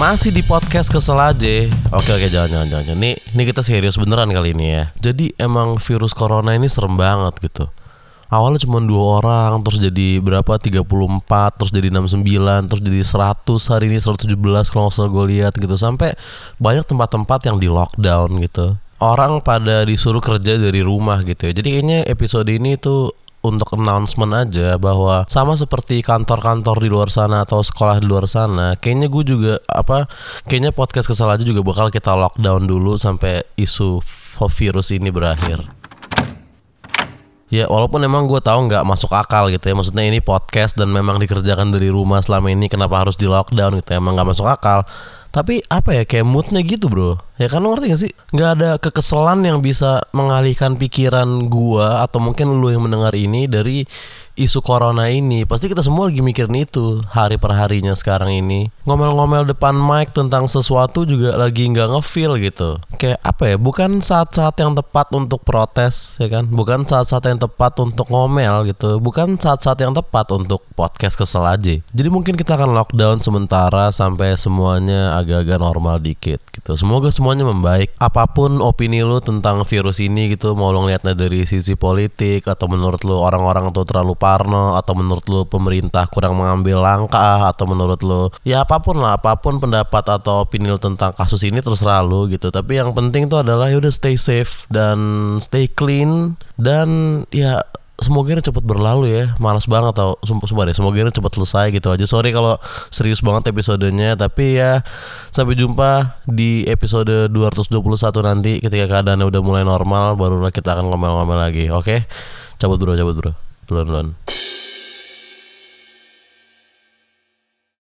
Masih di podcast kesel aja. Oke oke jangan jangan jangan. Ini, ini kita serius beneran kali ini ya. Jadi emang virus corona ini serem banget gitu. Awalnya cuma dua orang Terus jadi berapa? 34 Terus jadi 69 Terus jadi 100 Hari ini 117 Kalau nggak salah gue lihat gitu. Sampai banyak tempat-tempat yang di lockdown gitu. Orang pada disuruh kerja dari rumah gitu ya. Jadi kayaknya episode ini tuh untuk announcement aja bahwa sama seperti kantor-kantor di luar sana atau sekolah di luar sana, kayaknya gue juga apa, kayaknya podcast kesal aja juga bakal kita lockdown dulu sampai isu virus ini berakhir. Ya walaupun emang gue tahu nggak masuk akal gitu ya Maksudnya ini podcast dan memang dikerjakan dari rumah selama ini Kenapa harus di lockdown gitu ya Emang nggak masuk akal Tapi apa ya kayak moodnya gitu bro Ya kan lo ngerti gak sih? Nggak ada kekesalan yang bisa mengalihkan pikiran gue Atau mungkin lu yang mendengar ini dari isu corona ini. Pasti kita semua lagi mikirin itu Hari per harinya sekarang ini. Ngomel-ngomel depan mic tentang sesuatu juga lagi nggak ngefeel gitu. Kayak apa ya? Bukan saat-saat yang tepat untuk protes ya kan? Bukan saat-saat yang tepat untuk ngomel gitu. Bukan saat-saat yang tepat untuk podcast kesel aja. Jadi mungkin kita akan lockdown sementara Sampai semuanya agak-agak normal dikit gitu. Semoga semuanya membaik. Apa pun opini lu tentang virus ini gitu Mau lu ngeliatnya dari sisi politik Atau menurut lu orang-orang tuh terlalu Parno atau menurut lu pemerintah kurang mengambil langkah atau menurut lu ya apa pun lah apa pun pendapat atau opini lu tentang kasus ini terserah lu gitu. Tapi yang penting tuh adalah ya udah stay safe dan stay clean dan ya semoga ini cepat berlalu ya. Malas banget tau. Sumpah, sumpah deh Semoga ini cepat selesai gitu aja. Sorry kalau serius banget episodenya Tapi ya Sampai jumpa di episode 221 nanti Ketika keadaannya udah mulai normal Barulah kita akan ngomel-ngomel lagi Oke? Cabut bro cabut bro duluan duluan